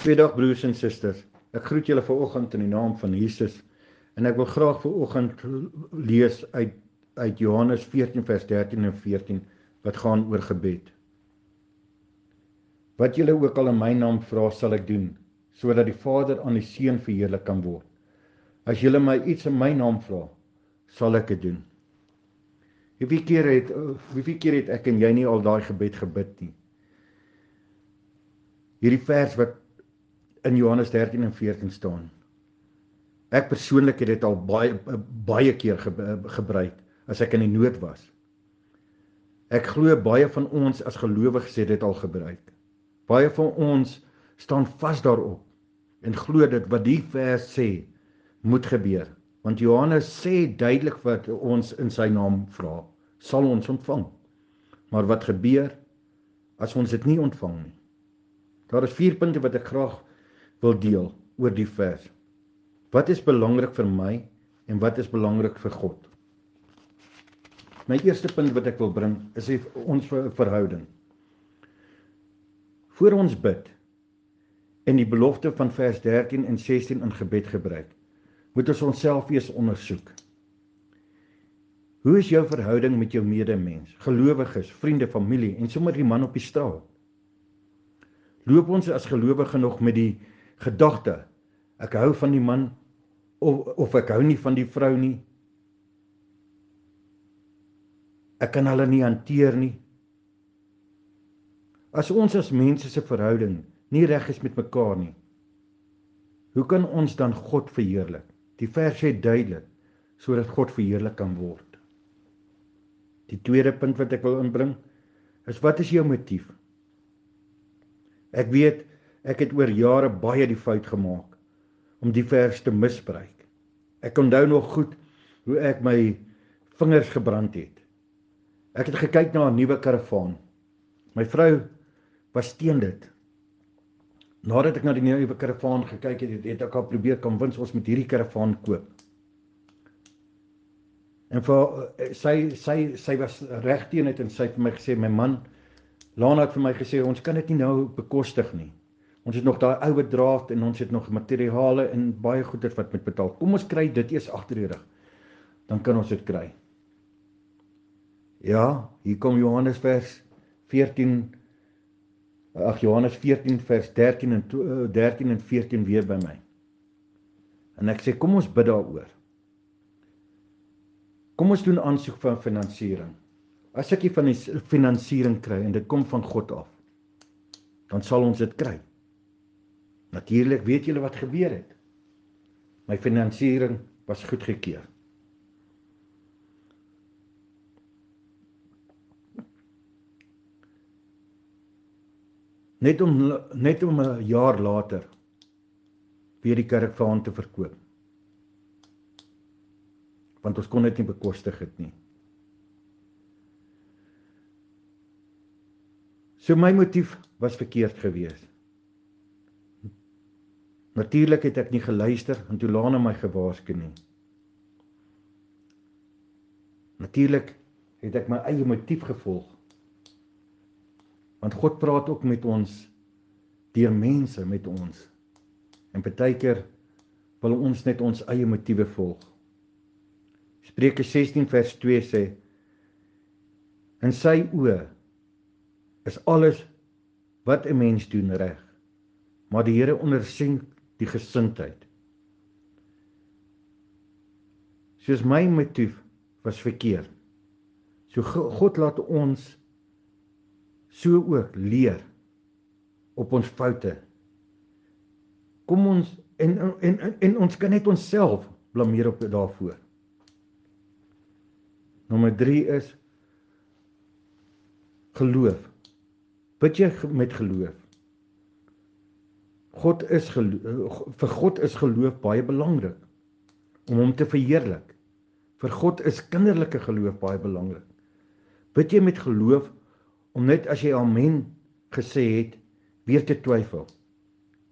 Goeiedag broers en susters. Ek groet julle vanoggend in die naam van Jesus en ek wil graag vanoggend lees uit uit Johannes 14 vers 13 en 14 wat gaan oor gebed. Wat julle ook al in my naam vra, sal ek doen sodat die Vader aan die Seun verheerlik kan word. As julle my iets in my naam vra, sal ek dit doen. Hoeveel keer het hoeveel keer het ek en jy nie al daai gebed gebid nie? Hierdie vers wat in Johannes 13 en 14 staan. Ek persoonlik het dit al baie baie keer ge, gebruik as ek in die nood was. Ek glo baie van ons as gelowiges het dit al gebruik. Baie van ons staan vas daarop en glo dit wat die vers sê moet gebeur. Want Johannes sê duidelik wat ons in sy naam vra, sal ons ontvang. Maar wat gebeur as ons dit nie ontvang nie? Daar is vier punte wat ek graag wil deel oor die vers. Wat is belangrik vir my en wat is belangrik vir God? My eerste punt wat ek wil bring is ons verhouding. Voor ons bid en die belofte van vers 13 en 16 in gebed gebruik, moet ons onsself eers ondersoek. Hoe is jou verhouding met jou medemens, gelowiges, vriende, familie en sommer die man op die straat? Loop ons as gelowiges nog met die gedagte. Ek hou van die man of of ek hou nie van die vrou nie. Ek kan hulle nie hanteer nie. As ons as mense se verhouding nie reg is met mekaar nie hoe kan ons dan God verheerlik? Die vers sê duidelik sodat God verheerlik kan word. Die tweede punt wat ek wil inbring is wat is jou motief? Ek weet Ek het oor jare baie die fout gemaak om die vers te misbruik. Ek onthou nog goed hoe ek my vingers gebrand het. Ek het gekyk na 'n nuwe karavaan. My vrou was teen dit. Nadat ek na die nuwe karavaan gekyk het, het ek al probeer kan wins ons met hierdie karavaan koop. En vir sy sy sy was reg teen dit en sy het vir my gesê my man Lana het vir my gesê ons kan dit nie nou bekostig nie. Ons het nog daai ou bedraad en ons het nog materiale en baie goeder wat moet betaal. Kom ons kry dit eers agter die rug. Dan kan ons dit kry. Ja, hier kom Johannes vers 14 Ag Johannes 14 vers 13 en 13 en 14 weer by my. En ek sê kom ons bid daaroor. Kom ons doen aansoek van finansiering. As ek die van die finansiering kry en dit kom van God af, dan sal ons dit kry. Natuurlik weet julle wat gebeur het. My finansiering was goedgekeur. Net om net om 'n jaar later weer die kerk vir hom te verkoop. Want ons kon dit nie bekostig het nie. So my motief was verkeerd geweest. Natuurlik het ek nie geluister en toe Lana my gewaarsku nie. Natuurlik het ek my eie motief gevolg. Want God praat ook met ons deur mense met ons. En partykeer wil ons net ons eie motiewe volg. Spreuke 16 vers 2 sê: In sy oë is alles wat 'n mens doen reg. Maar die Here ondersien die gesindheid. Soos my motief was verkeerd. So God laat ons so ook leer op ons foute. Kom ons en en en, en ons kan net onsself blameer op daarvoor. Nommer 3 is geloof. Bid jy met geloof? God is vir God is geloof baie belangrik om hom te verheerlik. Vir God is kinderlike geloof baie belangrik. Bid jy met geloof om net as jy amen gesê het weer te twyfel.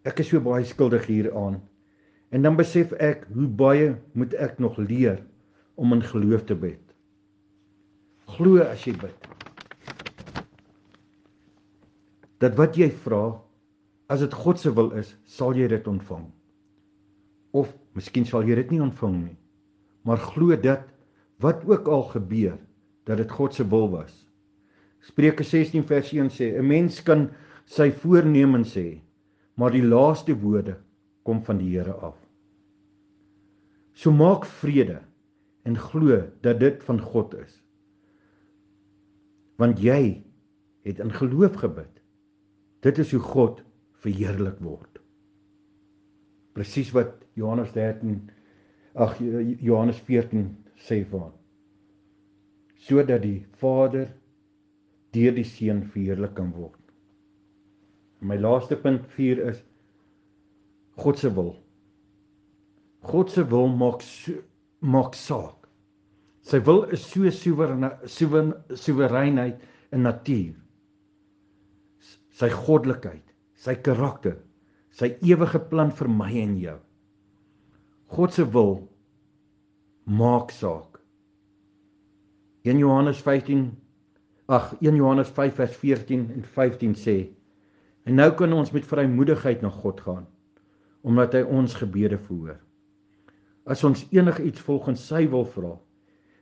Ek is so baie skuldig hieraan. En dan besef ek hoe baie moet ek nog leer om in geloof te bid. Glo as jy bid. Dat wat jy vra as dit God se wil is, sal jy dit ontvang. Of miskien sal jy dit nie ontvang nie. Maar glo dat wat ook al gebeur, dat dit God se wil was. Spreuke 16 vers 1 sê: 'n Mens kan sy voornemens sê, maar die laaste woorde kom van die Here af. So maak vrede en glo dat dit van God is. Want jy het in geloof gebid. Dit is hoe God verheerlik word. Presies wat Johannes 13 ag Johannes 14 sê ons. Sodat die Vader deur die Seun verheerlik kan word. My laaste punt 4 is God se wil. God se wil maak so, maak saak. Sy wil is so soewerein soewereinheid in natuur. Sy goddelikheid sy karakter, sy ewige plan vir my en jou. God se wil maak saak. 1 Johannes 15 ag 1 Johannes 5 vers 14 en 15 sê en nou kan ons met vrymoedigheid na God gaan omdat hy ons gebede verhoor. As ons enigiets volgens sy wil vra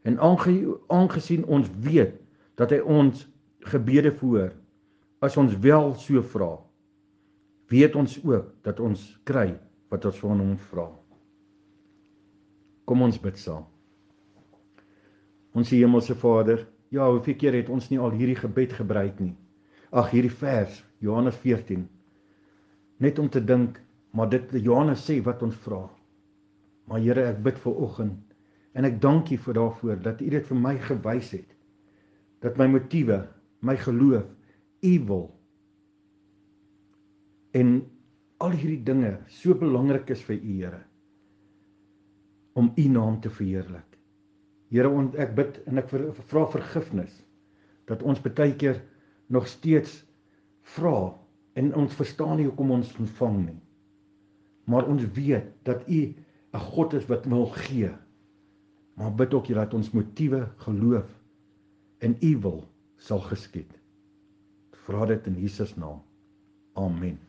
en aange, aangesien ons weet dat hy ons gebede verhoor as ons wel so vra weet ons ook dat ons kry wat ons van hom vra. Kom ons bid saam. Ons hemelse Vader, ja, hoeveel keer het ons nie al hierdie gebed gebruik nie? Ag, hierdie vers, Johannes 14. Net om te dink, maar dit Johannes sê wat ons vra. Maar Here, ek bid vir oggend en ek dank U vir daarvoor dat U dit vir my gewys het. Dat my motiewe, my geloof, U wil en al hierdie dinge so belangrik is vir U Here om U naam te verheerlik. Here, ek bid en ek vra vergifnis dat ons baie keer nog steeds vra en ons verstaan nie hoekom ons ontvang nie. Maar ons weet dat U 'n God is wat wil gee. Maar bid ook dat ons motiewe geloof in U wil sal geskied. Vra dit in Jesus naam. Amen.